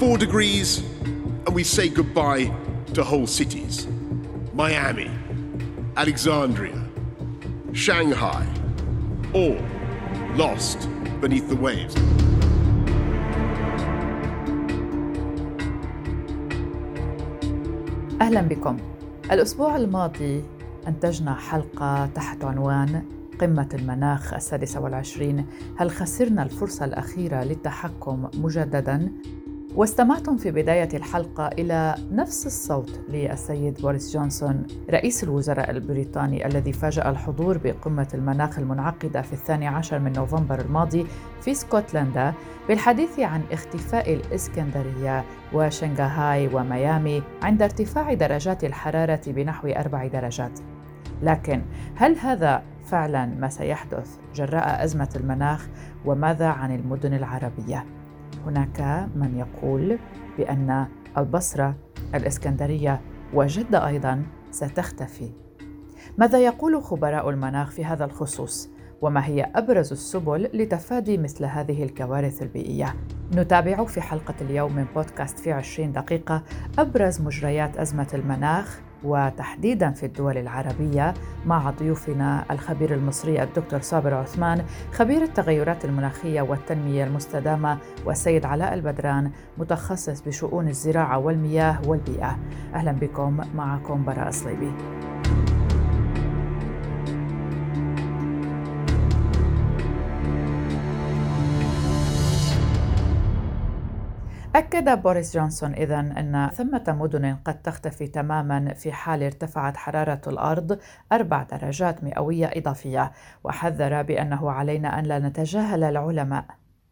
four degrees, and we say goodbye to whole cities. Miami, Alexandria, Shanghai, all lost beneath the waves. أهلا بكم. الأسبوع الماضي أنتجنا حلقة تحت عنوان قمة المناخ السادسة والعشرين هل خسرنا الفرصة الأخيرة للتحكم مجدداً؟ واستمعتم في بداية الحلقة إلى نفس الصوت للسيد بوريس جونسون رئيس الوزراء البريطاني الذي فاجأ الحضور بقمة المناخ المنعقدة في الثاني عشر من نوفمبر الماضي في اسكتلندا بالحديث عن اختفاء الإسكندرية وشنغهاي وميامي عند ارتفاع درجات الحرارة بنحو أربع درجات لكن هل هذا فعلا ما سيحدث جراء أزمة المناخ وماذا عن المدن العربية؟ هناك من يقول بأن البصرة الإسكندرية وجدة أيضا ستختفي. ماذا يقول خبراء المناخ في هذا الخصوص؟ وما هي أبرز السبل لتفادي مثل هذه الكوارث البيئية؟ نتابع في حلقة اليوم من بودكاست في 20 دقيقة أبرز مجريات أزمة المناخ وتحديدا في الدول العربية مع ضيوفنا الخبير المصري الدكتور صابر عثمان خبير التغيرات المناخية والتنمية المستدامة والسيد علاء البدران متخصص بشؤون الزراعة والمياه والبيئة. أهلا بكم معكم براء صليبي. أكد بوريس جونسون إذا أن ثمة مدن قد تختفي تماما في حال ارتفعت حرارة الأرض أربع درجات مئوية إضافية وحذر بأنه علينا أن لا نتجاهل العلماء.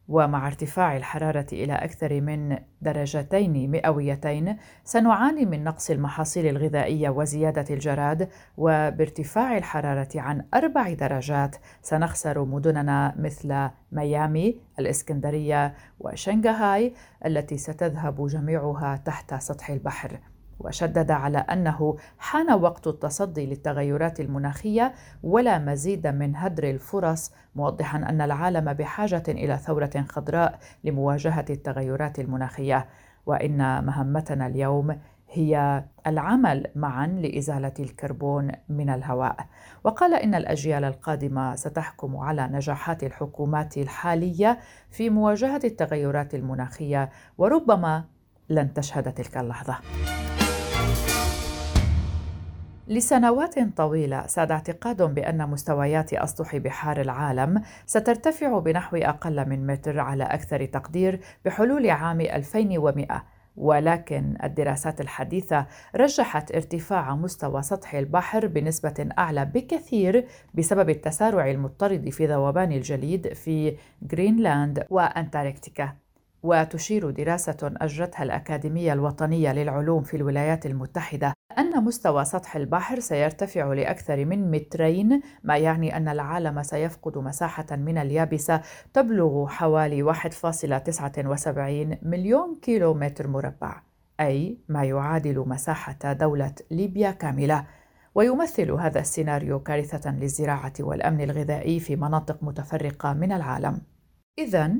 ومع ارتفاع الحرارة إلى أكثر من درجتين مئويتين سنعاني من نقص المحاصيل الغذائية وزيادة الجراد وبارتفاع الحرارة عن أربع درجات سنخسر مدننا مثل ميامي الإسكندرية وشنغهاي التي ستذهب جميعها تحت سطح البحر. وشدد على أنه حان وقت التصدي للتغيرات المناخية ولا مزيد من هدر الفرص موضحا أن العالم بحاجة إلى ثورة خضراء لمواجهة التغيرات المناخية. وإن مهمتنا اليوم هي العمل معا لإزالة الكربون من الهواء. وقال إن الأجيال القادمة ستحكم على نجاحات الحكومات الحالية في مواجهة التغيرات المناخية وربما لن تشهد تلك اللحظة. لسنوات طويلة ساد اعتقاد بأن مستويات أسطح بحار العالم سترتفع بنحو أقل من متر على أكثر تقدير بحلول عام 2100 ولكن الدراسات الحديثة رجحت ارتفاع مستوى سطح البحر بنسبة أعلى بكثير بسبب التسارع المضطرد في ذوبان الجليد في غرينلاند وأنتاركتيكا. وتشير دراسة أجرتها الأكاديمية الوطنية للعلوم في الولايات المتحدة أن مستوى سطح البحر سيرتفع لأكثر من مترين ما يعني أن العالم سيفقد مساحة من اليابسة تبلغ حوالي 1.79 مليون كيلومتر مربع أي ما يعادل مساحة دولة ليبيا كاملة. ويمثل هذا السيناريو كارثة للزراعة والأمن الغذائي في مناطق متفرقة من العالم. إذا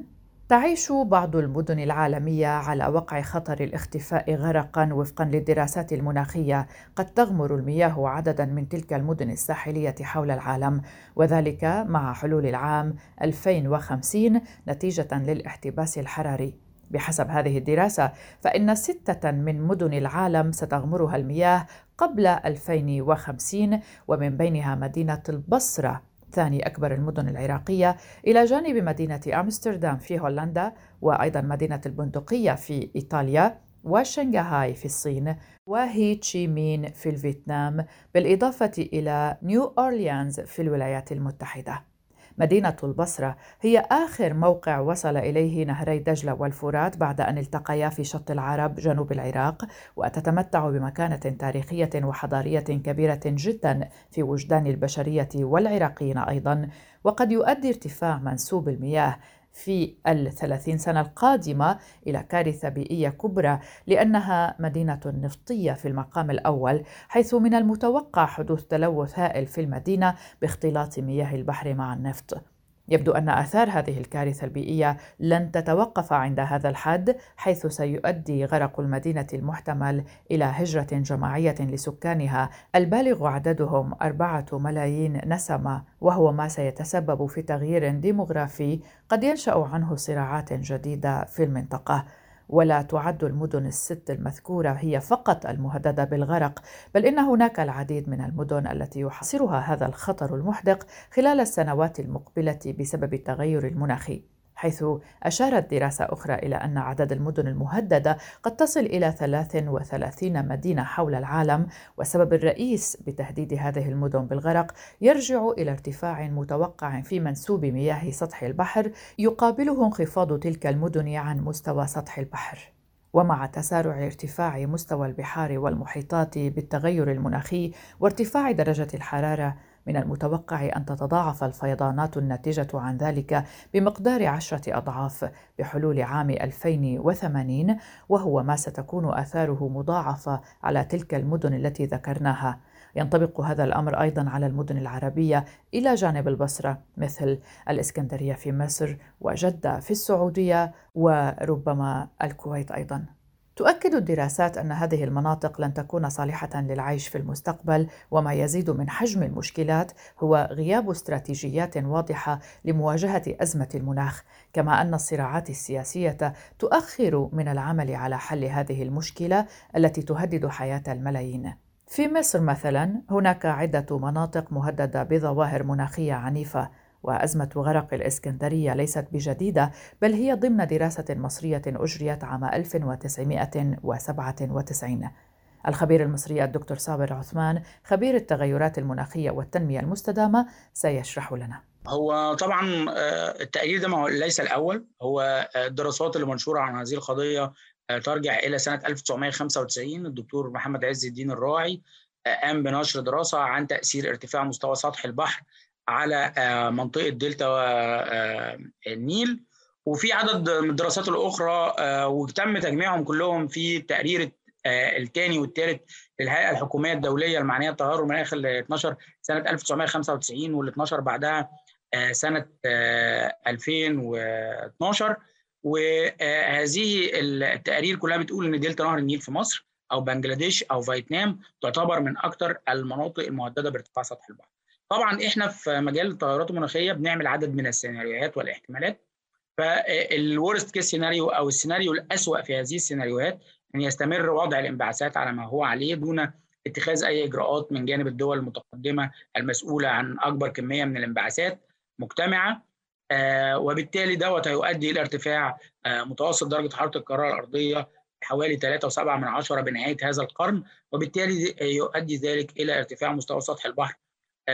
تعيش بعض المدن العالمية على وقع خطر الاختفاء غرقا وفقا للدراسات المناخية. قد تغمر المياه عددا من تلك المدن الساحلية حول العالم وذلك مع حلول العام 2050 نتيجة للاحتباس الحراري. بحسب هذه الدراسة فإن ستة من مدن العالم ستغمرها المياه قبل 2050 ومن بينها مدينة البصرة. ثاني أكبر المدن العراقية إلى جانب مدينة أمستردام في هولندا وأيضا مدينة البندقية في إيطاليا وشنغهاي في الصين وهي تشي مين في الفيتنام بالإضافة إلى نيو أورليانز في الولايات المتحدة. مدينة البصرة هي آخر موقع وصل إليه نهري دجلة والفرات بعد أن التقيا في شط العرب جنوب العراق وتتمتع بمكانة تاريخية وحضارية كبيرة جدا في وجدان البشرية والعراقيين أيضا وقد يؤدي ارتفاع منسوب المياه في الثلاثين سنة القادمة إلى كارثة بيئية كبرى لأنها مدينة نفطية في المقام الأول حيث من المتوقع حدوث تلوث هائل في المدينة باختلاط مياه البحر مع النفط. يبدو أن آثار هذه الكارثة البيئية لن تتوقف عند هذا الحد حيث سيؤدي غرق المدينة المحتمل إلى هجرة جماعية لسكانها البالغ عددهم أربعة ملايين نسمة وهو ما سيتسبب في تغيير ديموغرافي قد ينشأ عنه صراعات جديدة في المنطقة. ولا تعد المدن الست المذكورة هي فقط المهددة بالغرق، بل إن هناك العديد من المدن التي يحصرها هذا الخطر المحدق خلال السنوات المقبلة بسبب التغير المناخي. حيث أشارت دراسة أخرى إلى أن عدد المدن المهددة قد تصل إلى 33 مدينة حول العالم والسبب الرئيس بتهديد هذه المدن بالغرق يرجع إلى ارتفاع متوقع في منسوب مياه سطح البحر يقابله انخفاض تلك المدن عن مستوى سطح البحر. ومع تسارع ارتفاع مستوى البحار والمحيطات بالتغير المناخي وارتفاع درجة الحرارة من المتوقع أن تتضاعف الفيضانات الناتجة عن ذلك بمقدار عشرة أضعاف بحلول عام 2080 وهو ما ستكون آثاره مضاعفة على تلك المدن التي ذكرناها. ينطبق هذا الأمر أيضا على المدن العربية إلى جانب البصرة مثل الإسكندرية في مصر وجدة في السعودية وربما الكويت أيضا. تؤكد الدراسات أن هذه المناطق لن تكون صالحة للعيش في المستقبل وما يزيد من حجم المشكلات هو غياب استراتيجيات واضحة لمواجهة أزمة المناخ كما أن الصراعات السياسية تؤخر من العمل على حل هذه المشكلة التي تهدد حياة الملايين. في مصر مثلا هناك عدة مناطق مهددة بظواهر مناخية عنيفة. وأزمة غرق الإسكندرية ليست بجديدة بل هي ضمن دراسة مصرية أجريت عام 1997 الخبير المصري الدكتور صابر عثمان خبير التغيرات المناخية والتنمية المستدامة سيشرح لنا. هو طبعا آه، التأييد ده ليس الأول. هو الدراسات اللي منشورة عن هذه القضية آه، ترجع إلى سنة 1995 الدكتور محمد عز الدين الراعي آه، قام بنشر دراسة عن تأثير ارتفاع مستوى سطح البحر على آه، منطقة دلتا آه، النيل وفي عدد من الدراسات الأخرى آه، وتم تجميعهم كلهم في التقرير الثاني والثالث للهيئة الحكومية الدولية المعنية بالتغير المناخي اللي 12 سنة 1995 واللي 12 بعدها سنة 2012 وهذه التقارير كلها بتقول إن دلتا نهر النيل في مصر أو بنجلاديش أو فيتنام تعتبر من أكثر المناطق المهددة بارتفاع سطح البحر. طبعا إحنا في مجال التغيرات المناخية بنعمل عدد من السيناريوهات والاحتمالات فال worst case scenario أو السيناريو الأسوأ في هذه السيناريوهات إن يستمر وضع الانبعاثات على ما هو عليه دون اتخاذ أي إجراءات من جانب الدول المتقدمة المسؤولة عن أكبر كمية من الانبعاثات مجتمعة. آه وبالتالي دوت هيؤدي إلى ارتفاع آه متوسط درجة حرارة الكرة الأرضية حوالي 3.7 من عشرة بنهاية هذا القرن وبالتالي يؤدي ذلك إلى ارتفاع مستوى سطح البحر.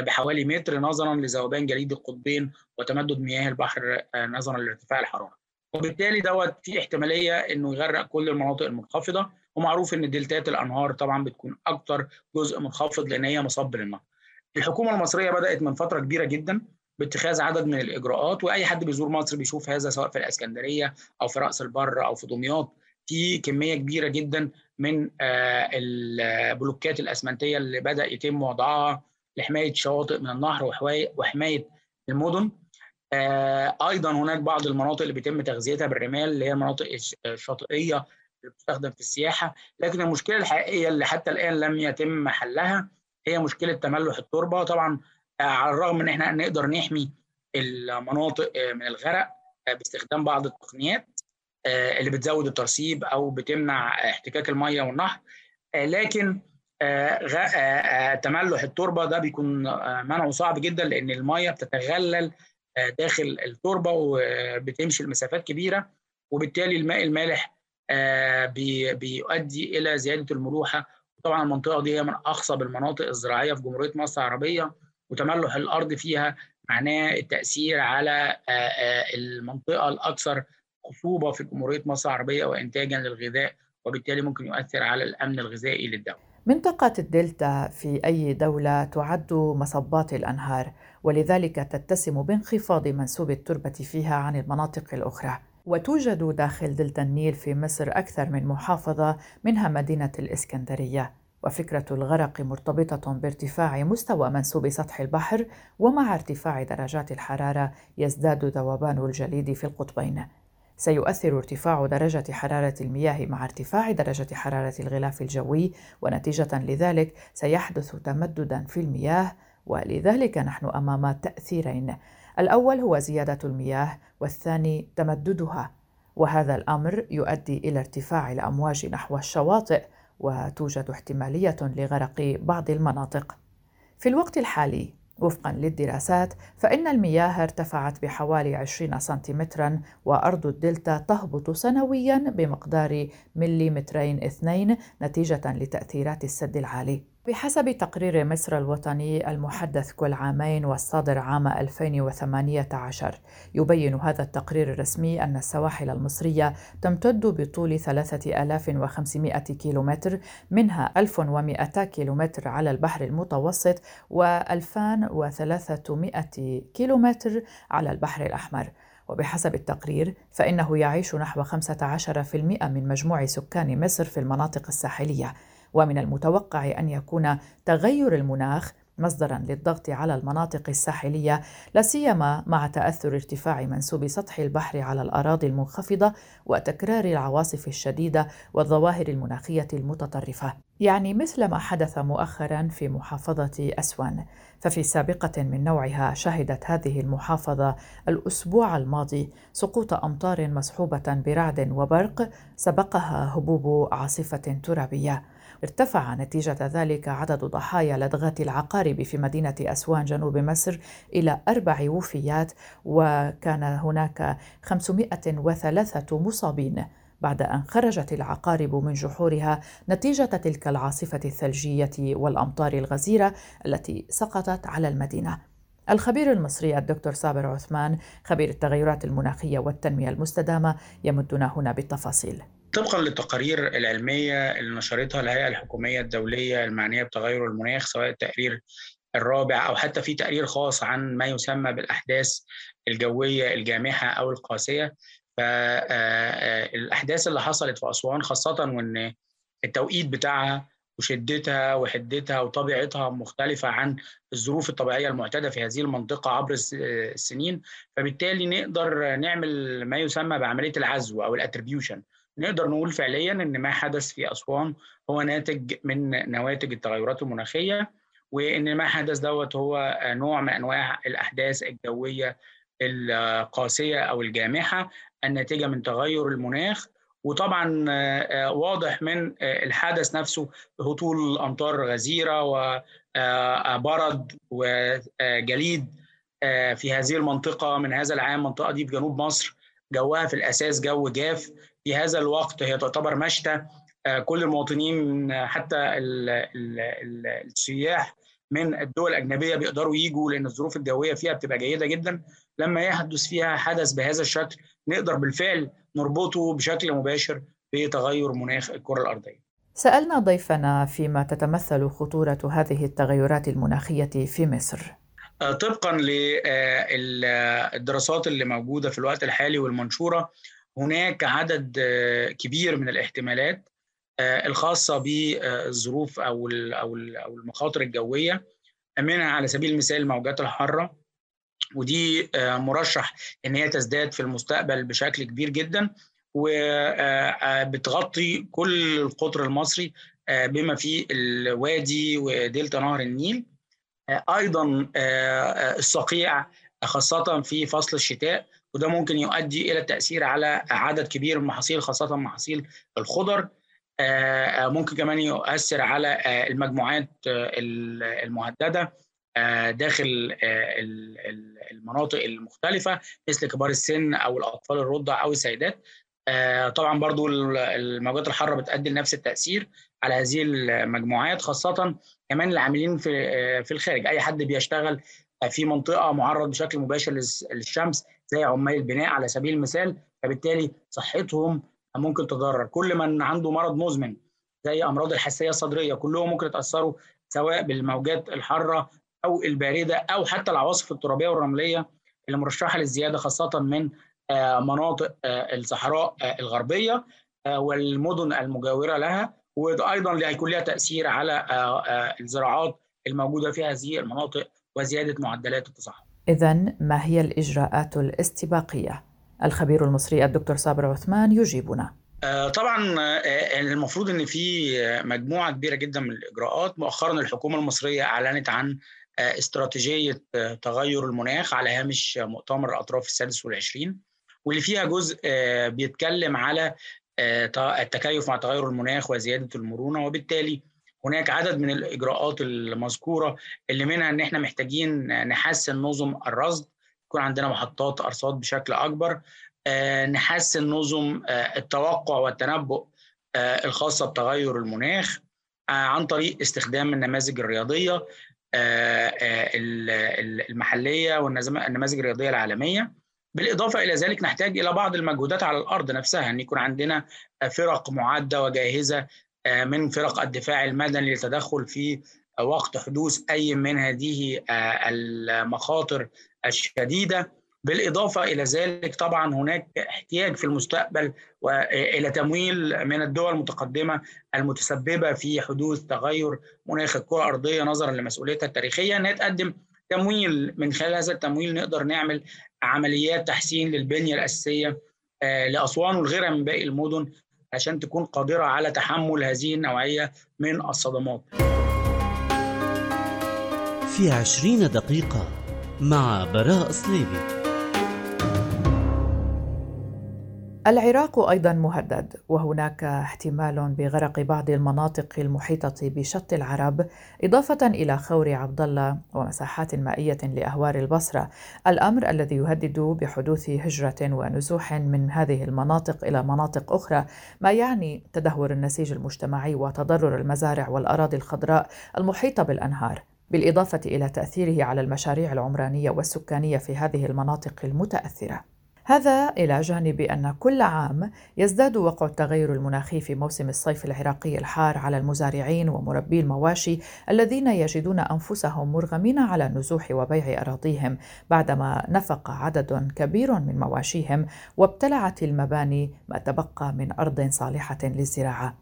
بحوالي متر نظرا لذوبان جليد القطبين وتمدد مياه البحر آه، نظرا لارتفاع الحرارة. وبالتالي دوت في احتمالية إنه يغرق كل المناطق المنخفضة ومعروف إن دلتات الأنهار طبعا بتكون أكثر جزء منخفض لأن هي مصب للنهر. الحكومة المصرية بدأت من فترة كبيرة جدا باتخاذ عدد من الإجراءات وأي حد بيزور مصر بيشوف هذا سواء في الإسكندرية أو في رأس البر أو في دمياط في كمية كبيرة جدا من آه، البلوكات الأسمنتية اللي بدأ يتم وضعها لحماية شواطئ من النهر وحماية المدن. آه، أيضا هناك بعض المناطق اللي بيتم تغذيتها بالرمال اللي هي المناطق الشاطئية اللي بتستخدم في السياحة. لكن المشكلة الحقيقية اللي حتى الآن لم يتم حلها هي مشكلة تملح التربة. طبعا آه، على الرغم إن إحنا نقدر نحمي المناطق آه، من الغرق باستخدام بعض التقنيات اللي بتزود الترسيب أو بتمنع احتكاك المية والنهر. لكن تملح التربة ده بيكون منعه صعب جدا لأن المية بتتغلل داخل التربة وبتمشي لمسافات كبيرة وبالتالي الماء المالح بيؤدي إلى زيادة الملوحة. وطبعا المنطقة دي هي من اخصب المناطق الزراعية في جمهورية مصر العربية وتملح الأرض فيها معناه التأثير على المنطقة الأكثر خصوبة في جمهورية مصر العربية وانتاجا للغذاء وبالتالي ممكن يؤثر على الأمن الغذائي للدولة. منطقة الدلتا في أي دولة تعد مصبات الأنهار ولذلك تتسم بانخفاض منسوب التربة فيها عن المناطق الأخرى. وتوجد داخل دلتا النيل في مصر أكثر من محافظة منها مدينة الإسكندرية. وفكرة الغرق مرتبطة بارتفاع مستوى منسوب سطح البحر ومع ارتفاع درجات الحرارة يزداد ذوبان الجليد في القطبين. سيؤثر ارتفاع درجة حرارة المياه مع ارتفاع درجة حرارة الغلاف الجوي ونتيجة لذلك سيحدث تمددا في المياه ولذلك نحن أمام تأثيرين. الأول هو زيادة المياه والثاني تمددها وهذا الأمر يؤدي إلى ارتفاع الأمواج نحو الشواطئ وتوجد احتمالية لغرق بعض المناطق. في الوقت الحالي وفقا للدراسات فإن المياه ارتفعت بحوالي 20 سنتيمترا وأرض الدلتا تهبط سنويا بمقدار مليمترين اثنين نتيجة لتأثيرات السد العالي. بحسب تقرير مصر الوطني المحدث كل عامين والصادر عام 2018 يبين هذا التقرير الرسمي أن السواحل المصرية تمتد بطول 3500 كيلومتر منها 1200 كيلومتر على البحر المتوسط و2300 كيلومتر على البحر الأحمر. وبحسب التقرير فإنه يعيش نحو 15% من مجموع سكان مصر في المناطق الساحلية. ومن المتوقع أن يكون تغير المناخ مصدرا للضغط على المناطق الساحلية لا سيما مع تأثر ارتفاع منسوب سطح البحر على الأراضي المنخفضة وتكرار العواصف الشديدة والظواهر المناخية المتطرفة. يعني مثل ما حدث مؤخرا في محافظة أسوان. ففي سابقة من نوعها شهدت هذه المحافظة الأسبوع الماضي سقوط أمطار مصحوبه برعد وبرق سبقها هبوب عاصفة ترابية. ارتفع نتيجة ذلك عدد ضحايا لدغات العقارب في مدينة أسوان جنوب مصر إلى أربع وفيات وكان هناك 503 مصابين بعد أن خرجت العقارب من جحورها نتيجة تلك العاصفة الثلجية والأمطار الغزيرة التي سقطت على المدينة. الخبير المصري الدكتور صابر عثمان خبير التغيرات المناخية والتنمية المستدامة يمدنا هنا بالتفاصيل. طبقا للتقارير العلمية اللي نشرتها الهيئة الحكومية الدولية المعنية بتغير المناخ سواء التقرير الرابع أو حتى في تقرير خاص عن ما يسمى بالأحداث الجوية الجامحة أو القاسية. فالاحداث اللي حصلت في أسوان خاصة وإن التوقيت بتاعها وشدتها وحدتها وطبيعتها مختلفة عن الظروف الطبيعية المعتادة في هذه المنطقة عبر السنين فبالتالي نقدر نعمل ما يسمى بعملية العزو أو الاتريبيوشن نقدر نقول فعليا إن ما حدث في أسوان هو ناتج من نواتج التغيرات المناخية وإن ما حدث دوت هو نوع من أنواع الأحداث الجوية القاسية أو الجامحة الناتجة من تغير المناخ وطبعا واضح من الحدث نفسه هطول أمطار غزيرة وبرد وجليد في هذه المنطقة من هذا العام المنطقة دي في جنوب مصر جوها في الأساس جو جاف في هذا الوقت هي تعتبر مشتى كل المواطنين حتى السياح من الدول الأجنبية بيقدروا يجوا لأن الظروف الجوية فيها بتبقى جيدة جدا لما يحدث فيها حدث بهذا الشكل نقدر بالفعل نربطه بشكل مباشر بتغير مناخ الكرة الأرضية. سألنا ضيفنا فيما تتمثل خطورة هذه التغيرات المناخية في مصر. طبقا للدراسات اللي موجودة في الوقت الحالي والمنشورة هناك عدد كبير من الاحتمالات الخاصة بالظروف أو أو المخاطر الجوية. منها على سبيل المثال الموجات الحارة ودي مرشح إن هي تزداد في المستقبل بشكل كبير جدا وبتغطي كل القطر المصري بما فيه الوادي ودلتا نهر النيل. أيضا الصقيع خاصة في فصل الشتاء وده ممكن يؤدي إلى التاثير على عدد كبير من المحاصيل خاصة محاصيل الخضر. ممكن كمان يؤثر على المجموعات المهددة داخل المناطق المختلفة مثل كبار السن أو الأطفال الرضع أو السيدات. طبعا برضو الموجات الحارة بتؤدي لنفس التأثير على هذه المجموعات خاصة كمان العاملين في في الخارج. أي حد بيشتغل في منطقة معرض بشكل مباشر للشمس زي عمال البناء على سبيل المثال فبالتالي صحتهم ممكن تضرر كل من عنده مرض مزمن زي أمراض الحساسية الصدرية كلهم ممكن يتأثروا سواء بالموجات الحارة أو الباردة أو حتى العواصف الترابية والرملية اللي مرشحة للزيادة خاصة من مناطق الصحراء الغربية والمدن المجاورة لها وأيضا هيكون لها تأثير على الزراعات الموجودة في هذه المناطق وزيادة معدلات التصحر. اذا ما هي الإجراءات الاستباقية؟ الخبير المصري الدكتور صابر عثمان يجيبنا. طبعا المفروض إن في مجموعة كبيرة جدا من الإجراءات مؤخرا الحكومة المصرية أعلنت عن استراتيجية تغير المناخ على هامش مؤتمر الأطراف السادس والعشرين واللي فيها جزء بيتكلم على التكيف مع تغير المناخ وزيادة المرونة وبالتالي هناك عدد من الإجراءات المذكورة اللي منها إن إحنا محتاجين نحسن نظم الرصد يكون عندنا محطات أرصاد بشكل أكبر نحسن نظم التوقع والتنبؤ الخاصة بتغير المناخ عن طريق استخدام النماذج الرياضية المحلية والنماذج الرياضية العالمية. بالإضافة إلى ذلك نحتاج إلى بعض المجهودات على الأرض نفسها إن يكون عندنا فرق معدة وجاهزة من فرق الدفاع المدني للتدخل في وقت حدوث أي من هذه المخاطر الشديدة. بالإضافة إلى ذلك طبعا هناك احتياج في المستقبل إلى تمويل من الدول المتقدمة المتسببة في حدوث تغير مناخ الكرة الأرضية نظرا لمسؤوليتها التاريخية. انها تقدم تمويل من خلال هذا التمويل نقدر نعمل عمليات تحسين للبنية الأساسية لأسوان وغيرها من باقي المدن عشان تكون قادرة على تحمل هذه النوعية من الصدمات. في عشرين دقيقة مع براء صليبي العراق أيضا مهدد وهناك احتمال بغرق بعض المناطق المحيطة بشط العرب إضافة إلى خور عبد الله ومساحات مائية لأهوار البصرة. الأمر الذي يهدد بحدوث هجرة ونزوح من هذه المناطق إلى مناطق أخرى ما يعني تدهور النسيج المجتمعي وتضرر المزارع والأراضي الخضراء المحيطة بالأنهار. بالإضافة إلى تأثيره على المشاريع العمرانية والسكانية في هذه المناطق المتأثرة. هذا إلى جانب أن كل عام يزداد وقع التغير المناخي في موسم الصيف العراقي الحار على المزارعين ومربي المواشي الذين يجدون أنفسهم مرغمين على النزوح وبيع أراضيهم بعدما نفق عدد كبير من مواشيهم وابتلعت المباني ما تبقى من أرض صالحة للزراعة.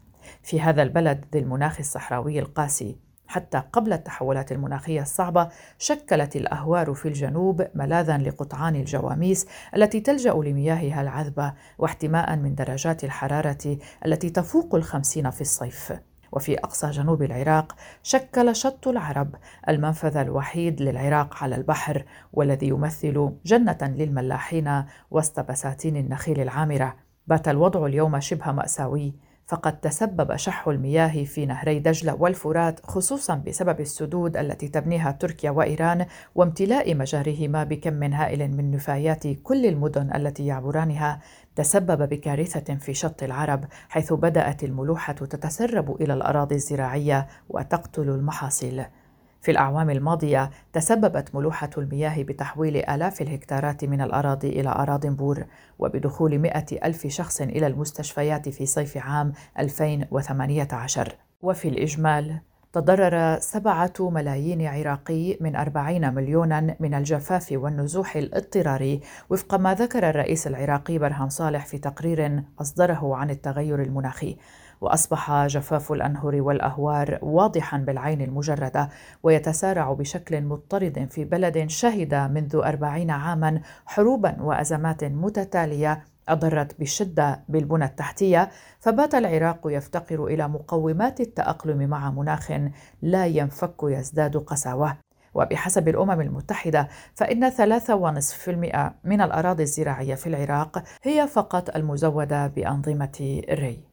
في هذا البلد ذي المناخ الصحراوي القاسي حتى قبل التحولات المناخية الصعبة شكلت الأهوار في الجنوب ملاذا لقطعان الجواميس التي تلجأ لمياهها العذبة واحتماء من درجات الحرارة التي تفوق الخمسين في الصيف. وفي أقصى جنوب العراق شكل شط العرب المنفذ الوحيد للعراق على البحر والذي يمثل جنة للملاحين وسط بساتين النخيل العامرة. بات الوضع اليوم شبه مأساوي فقد تسبب شح المياه في نهري دجلة والفرات خصوصا بسبب السدود التي تبنيها تركيا وإيران وامتلاء مجاريهما بكم هائل من نفايات كل المدن التي يعبرانها. تسبب بكارثة في شط العرب حيث بدأت الملوحة تتسرب إلى الأراضي الزراعية وتقتل المحاصيل. في الأعوام الماضية تسببت ملوحة المياه بتحويل آلاف الهكتارات من الأراضي إلى أراضٍ بور وبدخول مئة ألف شخص إلى المستشفيات في صيف عام 2018 وفي الإجمال تضرر سبعة ملايين عراقي من أربعين مليونا من الجفاف والنزوح الاضطراري وفق ما ذكر الرئيس العراقي برهام صالح في تقرير أصدره عن التغير المناخي. وأصبح جفاف الأنهر والأهوار واضحا بالعين المجردة ويتسارع بشكل مضطرد في بلد شهد منذ أربعين عاما حروبا وأزمات متتالية أضرت بشدة بالبنى التحتية فبات العراق يفتقر إلى مقومات التأقلم مع مناخ لا ينفك يزداد قساوة. وبحسب الأمم المتحدة فإن 3.5% من الأراضي الزراعية في العراق هي فقط المزودة بأنظمة الري.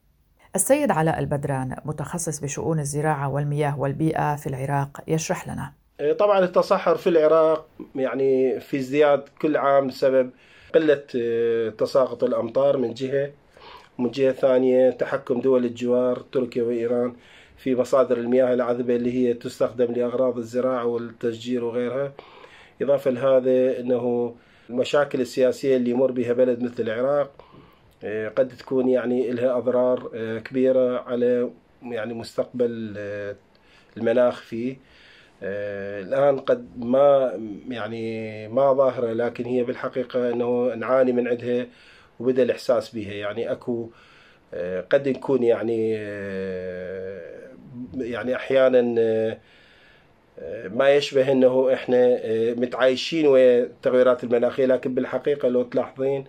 السيد علاء البدران متخصص بشؤون الزراعة والمياه والبيئة في العراق يشرح لنا. إيه، طبعا التصحر في العراق يعني في ازدياد كل عام بسبب قلة إيه، تساقط الأمطار من جهة. ومن جهة ثانية تحكم دول الجوار تركيا وإيران في مصادر المياه العذبة اللي هي تستخدم لأغراض الزراعة والتشجير وغيرها. إضافة لهذا أنه المشاكل السياسية اللي يمر بها بلد مثل العراق قد تكون يعني لها أضرار آه، كبيرة على يعني مستقبل آه، المناخ فيه. الآن قد ما يعني ما ظاهرة لكن هي بالحقيقة أنه نعاني من عندها وبدأ الإحساس بها. يعني أكو قد نكون يعني يعني أحيانا ما يشبه إنه إحنا متعايشين ويا التغيرات المناخية لكن بالحقيقة لو تلاحظين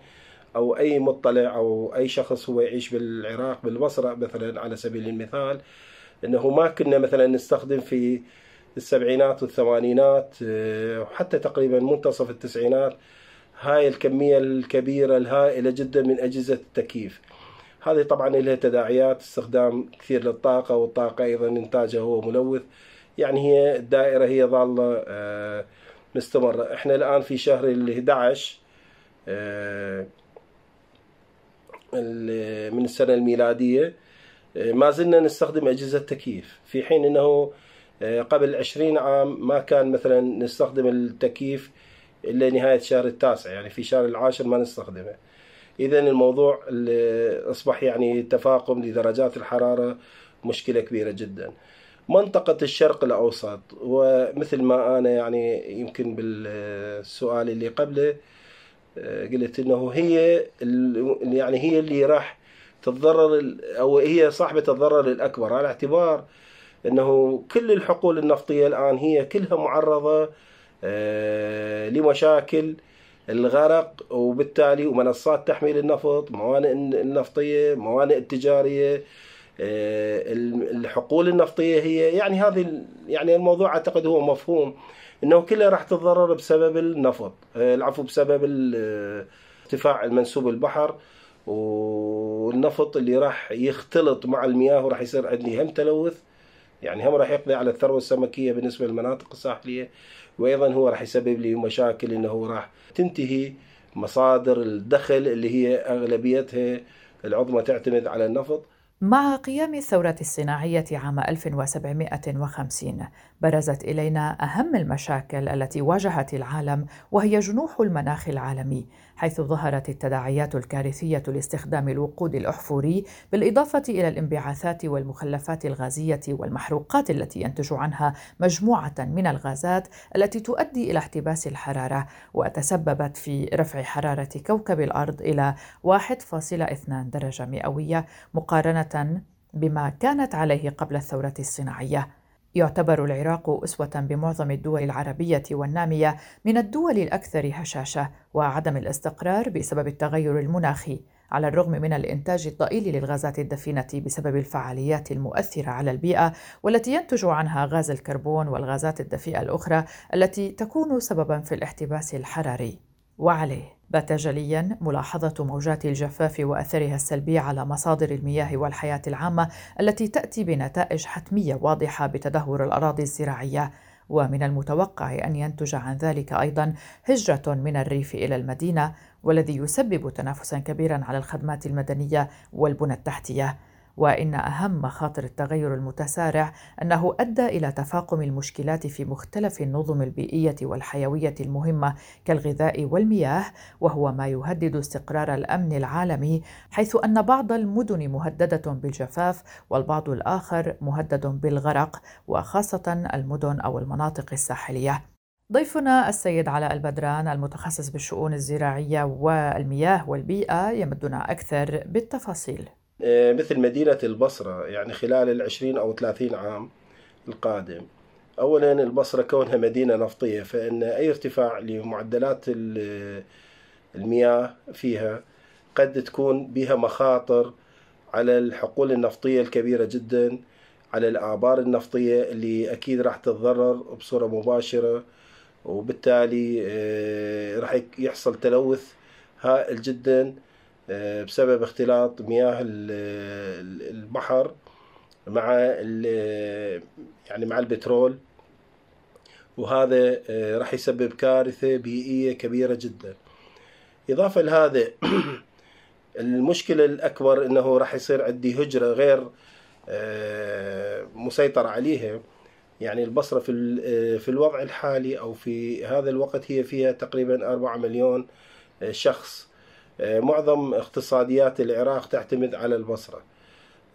أو أي مطلع أو أي شخص هو يعيش بالعراق بالبصره مثلا على سبيل المثال إنه ما كنا مثلا نستخدم في السبعينات والثمانينات وحتى تقريبا منتصف التسعينات هاي الكمية الكبيرة الهائلة جدا من أجهزة التكييف. هذه طبعا لها تداعيات استخدام كثير للطاقة والطاقة أيضا إنتاجها هو ملوث. يعني هي الدائرة هي ظاله آه، مستمرة. إحنا الآن في شهر ال 11 آه، من السنة الميلادية آه، ما زلنا نستخدم أجهزة تكييف في حين إنه قبل 20 عام ما كان مثلا نستخدم التكييف إلا نهاية شهر التاسع يعني في شهر العاشر ما نستخدمه. اذا الموضوع أصبح يعني تفاقم لدرجات الحرارة مشكلة كبيرة جدا. منطقة الشرق الأوسط ومثل ما أنا يعني يمكن بالسؤال اللي قبله آه، قلت إنه هي يعني هي اللي راح تتضرر أو هي صاحبة الضرر الأكبر على اعتبار إنه كل الحقول النفطية الآن هي كلها معرضة آه، لمشاكل الغرق وبالتالي ومنصات تحميل النفط موانئ النفطية موانئ التجارية آه، الحقول النفطية هي يعني هذه يعني الموضوع أعتقد هو مفهوم. إنه كلها راح تتضرر بسبب النفط. آه، العفو بسبب ارتفاع المنسوب البحر والنفط اللي راح يختلط مع المياه وراح يصير عندي هم تلوث. يعني هم راح يقضي على الثروة السمكية بالنسبة للمناطق الساحلية وأيضا هو راح يسبب لي مشاكل إنه راح تنتهي مصادر الدخل اللي هي أغلبيتها العظمى تعتمد على النفط. مع قيام الثورة الصناعية عام 1750 برزت إلينا أهم المشاكل التي واجهت العالم وهي جنوح المناخ العالمي حيث ظهرت التداعيات الكارثية لاستخدام الوقود الأحفوري بالإضافة إلى الانبعاثات والمخلفات الغازية والمحروقات التي ينتج عنها مجموعة من الغازات التي تؤدي إلى احتباس الحرارة وتسببت في رفع حرارة كوكب الأرض إلى 1.2 درجة مئوية مقارنة بما كانت عليه قبل الثورة الصناعية. يعتبر العراق أسوة بمعظم الدول العربية والنامية من الدول الأكثر هشاشة وعدم الاستقرار بسبب التغير المناخي على الرغم من الإنتاج الضئيل للغازات الدفينة بسبب الفعاليات المؤثرة على البيئة والتي ينتج عنها غاز الكربون والغازات الدفيئة الأخرى التي تكون سببا في الاحتباس الحراري. وعليه. بات جليا ملاحظة موجات الجفاف وأثرها السلبي على مصادر المياه والحياة العامة التي تأتي بنتائج حتمية واضحة بتدهور الأراضي الزراعية. ومن المتوقع أن ينتج عن ذلك أيضا هجرة من الريف إلى المدينة والذي يسبب تنافسا كبيرا على الخدمات المدنية والبنى التحتية. وإن أهم مخاطر التغير المتسارع أنه أدى إلى تفاقم المشكلات في مختلف النظم البيئية والحيوية المهمة كالغذاء والمياه وهو ما يهدد استقرار الأمن العالمي حيث أن بعض المدن مهددة بالجفاف والبعض الآخر مهدد بالغرق وخاصة المدن أو المناطق الساحلية. ضيفنا السيد علاء البدران المتخصص بالشؤون الزراعية والمياه والبيئة يمدنا أكثر بالتفاصيل. مثل مدينة البصرة يعني خلال العشرين أو ثلاثين عام القادم. أولا البصرة كونها مدينة نفطية فإن أي ارتفاع لمعدلات المياه فيها قد تكون بها مخاطر على الحقول النفطية الكبيرة جدا على الآبار النفطية اللي أكيد راح تتضرر بصورة مباشرة وبالتالي آه، راح يحصل تلوث هائل جدا. آه، بسبب اختلاط مياه البحر مع يعني مع البترول. وهذا آه، راح يسبب كارثة بيئية كبيرة جدا. إضافة لهذا المشكلة الأكبر أنه راح يصير عندي هجرة غير آه، مسيطر عليها. يعني البصرة في في الوضع الحالي أو في هذا الوقت هي فيها تقريبا أربعة مليون شخص. آه، معظم اقتصاديات العراق تعتمد على البصرة.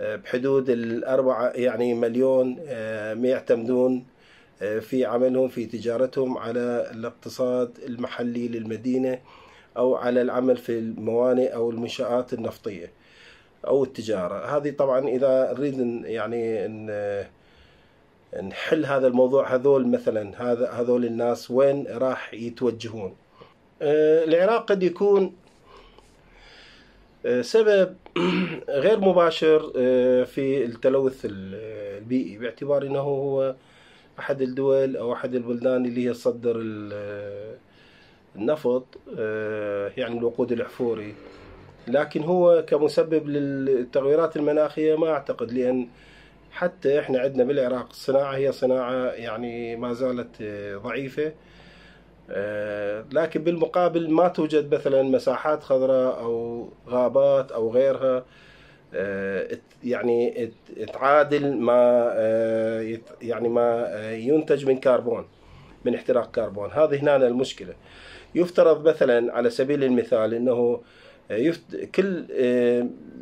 آه، بحدود الأربعة يعني مليون آه، يعتمدون في عملهم في تجارتهم على الاقتصاد المحلي للمدينة أو على العمل في الموانئ أو المنشآت النفطية أو التجارة. هذه طبعا إذا نريد يعني إن نحل هذا الموضوع هذول مثلا هذا هذول الناس وين راح يتوجهون؟ آه، العراق قد يكون آه، سبب غير مباشر آه، في التلوث البيئي باعتبار إنه هو أحد الدول أو أحد البلدان اللي هي تصدر النفط يعني الوقود الاحفوري لكن هو كمسبب للتغيرات المناخية ما أعتقد لأن حتى إحنا عندنا بالعراق الصناعه هي صناعة يعني ما زالت ضعيفة. آه، لكن بالمقابل ما توجد مثلا مساحات خضراء أو غابات أو غيرها آه، يعني تعادل ما آه، يعني ما ينتج من كربون من احتراق كربون. هذه هنا المشكلة. يفترض مثلا على سبيل المثال إنه كل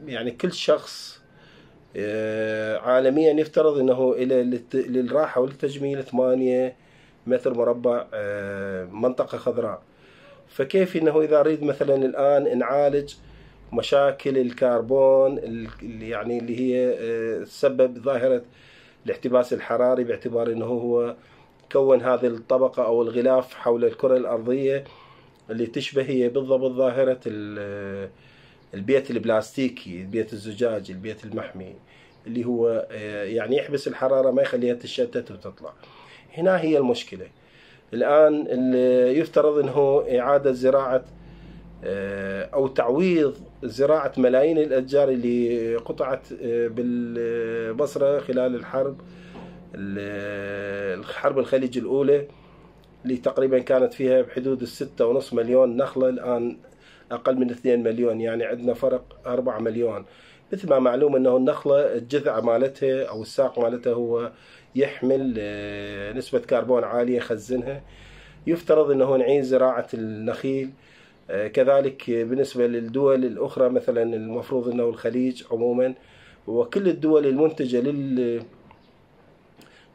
يعني كل شخص عالميا يفترض إنه إلى للراحة والتجميل ثمانية متر مربع آه، منطقة خضراء. فكيف إنه إذا أريد مثلا الآن نعالج مشاكل الكربون اللي يعني اللي هي آه، سبب ظاهرة الاحتباس الحراري باعتبار إنه هو كون هذه الطبقة أو الغلاف حول الكرة الأرضية اللي تشبه هي بالضبط ظاهرة آه، البيت البلاستيكي البيت الزجاجي البيت المحمي اللي هو يعني يحبس الحرارة ما يخليها تشتت وتطلع. هنا هي المشكلة. الآن يفترض أنه إعادة زراعة آه، أو تعويض زراعة ملايين الأشجار اللي قطعت آه، بالبصرة خلال الحرب الحرب الخليج الأولى اللي تقريبا كانت فيها بحدود الستة ونص مليون نخلة الآن أقل من 2 مليون. يعني عندنا فرق 4 مليون. مثل ما معلوم أنه النخلة الجذع مالتها أو الساق مالتها هو يحمل آه، نسبة كربون عالية يخزنها. يفترض أنه نعيد زراعة النخيل آه، كذلك بالنسبة للدول الأخرى مثلا المفروض أنه الخليج عموما وكل الدول المنتجة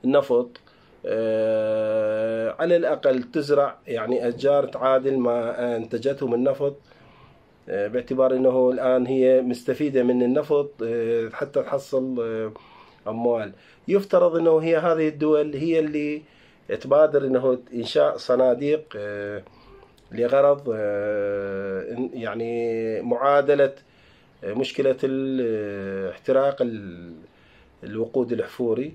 للنفط آه، على الأقل تزرع يعني أشجار تعادل ما أنتجته من نفط باعتبار أنه الآن هي مستفيدة من النفط حتى تحصل أموال. يفترض أنه هي هذه الدول هي اللي تبادر أنه إنشاء صناديق آه، لغرض آه، يعني معادلة آه، مشكلة احتراق الوقود الأحفوري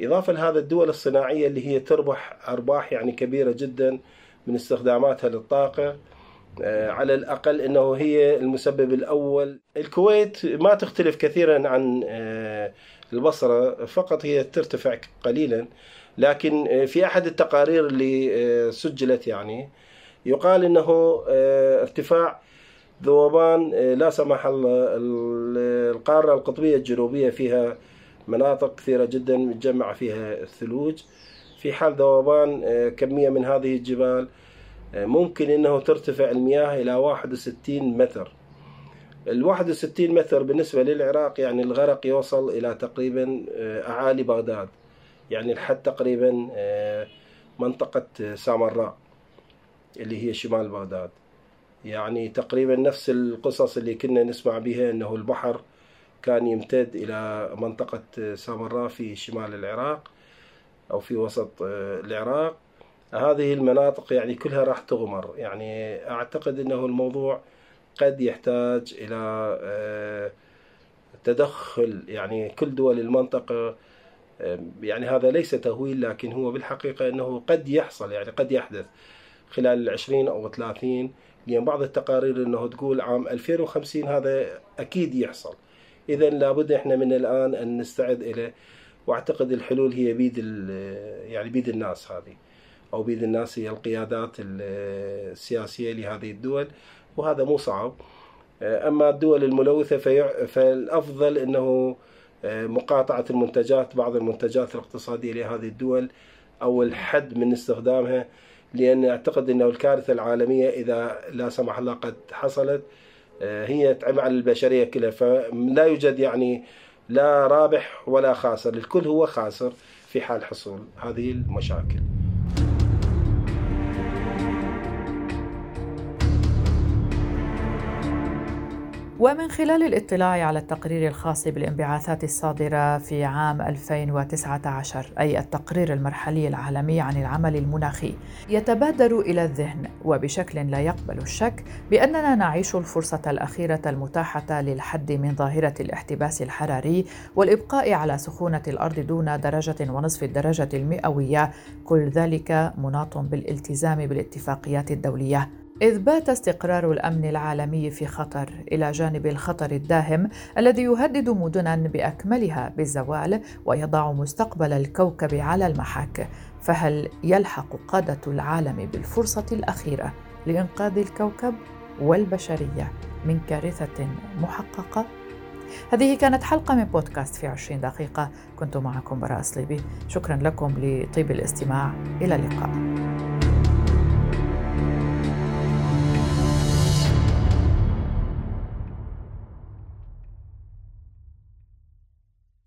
إضافة لهذا الدول الصناعية اللي هي تربح أرباح يعني كبيرة جدا من استخداماتها للطاقة على الأقل أنه هي المسبب الأول. الكويت ما تختلف كثيرا عن البصرة فقط هي ترتفع قليلا لكن في أحد التقارير اللي آه، سجلت يعني يقال أنه آه، ارتفاع ذوبان آه، لا سمح الله القارة القطبية الجنوبية فيها مناطق كثيرة جدا متجمع فيها الثلوج في حال ذوبان كمية من هذه الجبال ممكن أنه ترتفع المياه إلى 61 متر. ال 61 متر بالنسبة للعراق يعني الغرق يوصل إلى تقريبا آه، أعالي بغداد يعني لحد تقريبا آه، منطقة سامراء اللي هي شمال بغداد. يعني تقريبا نفس القصص اللي كنا نسمع بها أنه البحر كان يمتد إلى منطقة سامراء في شمال العراق أو في وسط آه، العراق. هذه المناطق يعني كلها راح تغمر. يعني أعتقد أنه الموضوع قد يحتاج إلى آه، تدخل يعني كل دول المنطقة آه، يعني هذا ليس تهويل لكن هو بالحقيقة أنه قد يحصل يعني قد يحدث خلال العشرين أو ثلاثين لأن بعض التقارير أنه تقول عام 2050 هذا أكيد يحصل. إذا لابد إحنا من الآن أن نستعد إليه وأعتقد الحلول هي بيد يعني بيد الناس هذه أو بيد الناس هي القيادات السياسية لهذه الدول. وهذا مو صعب. آه، أما الدول الملوثة فالأفضل أنه آه، مقاطعة المنتجات بعض المنتجات الاقتصادية لهذه الدول أو الحد من استخدامها لأن أعتقد أنه الكارثة العالمية إذا لا سمح الله قد حصلت آه، هي تعم على البشرية كلها. فلا يوجد يعني لا رابح ولا خاسر الكل هو خاسر في حال حصول هذه المشاكل. ومن خلال الاطلاع على التقرير الخاص بالانبعاثات الصادرة في عام 2019 أي التقرير المرحلي العالمي عن العمل المناخي يتبادر إلى الذهن وبشكل لا يقبل الشك بأننا نعيش الفرصة الأخيرة المتاحة للحد من ظاهرة الاحتباس الحراري والإبقاء على سخونة الأرض دون درجة ونصف الدرجة المئوية كل ذلك مناط بالالتزام بالاتفاقيات الدولية. إذ بات استقرار الأمن العالمي في خطر إلى جانب الخطر الداهم الذي يهدد مدنا بأكملها بالزوال ويضع مستقبل الكوكب على المحك فهل يلحق قادة العالم بالفرصة الأخيرة لإنقاذ الكوكب والبشرية من كارثة محققة؟ هذه كانت حلقة من بودكاست في عشرين دقيقة كنت معكم براء صليبي شكرا لكم لطيب الاستماع. إلى اللقاء.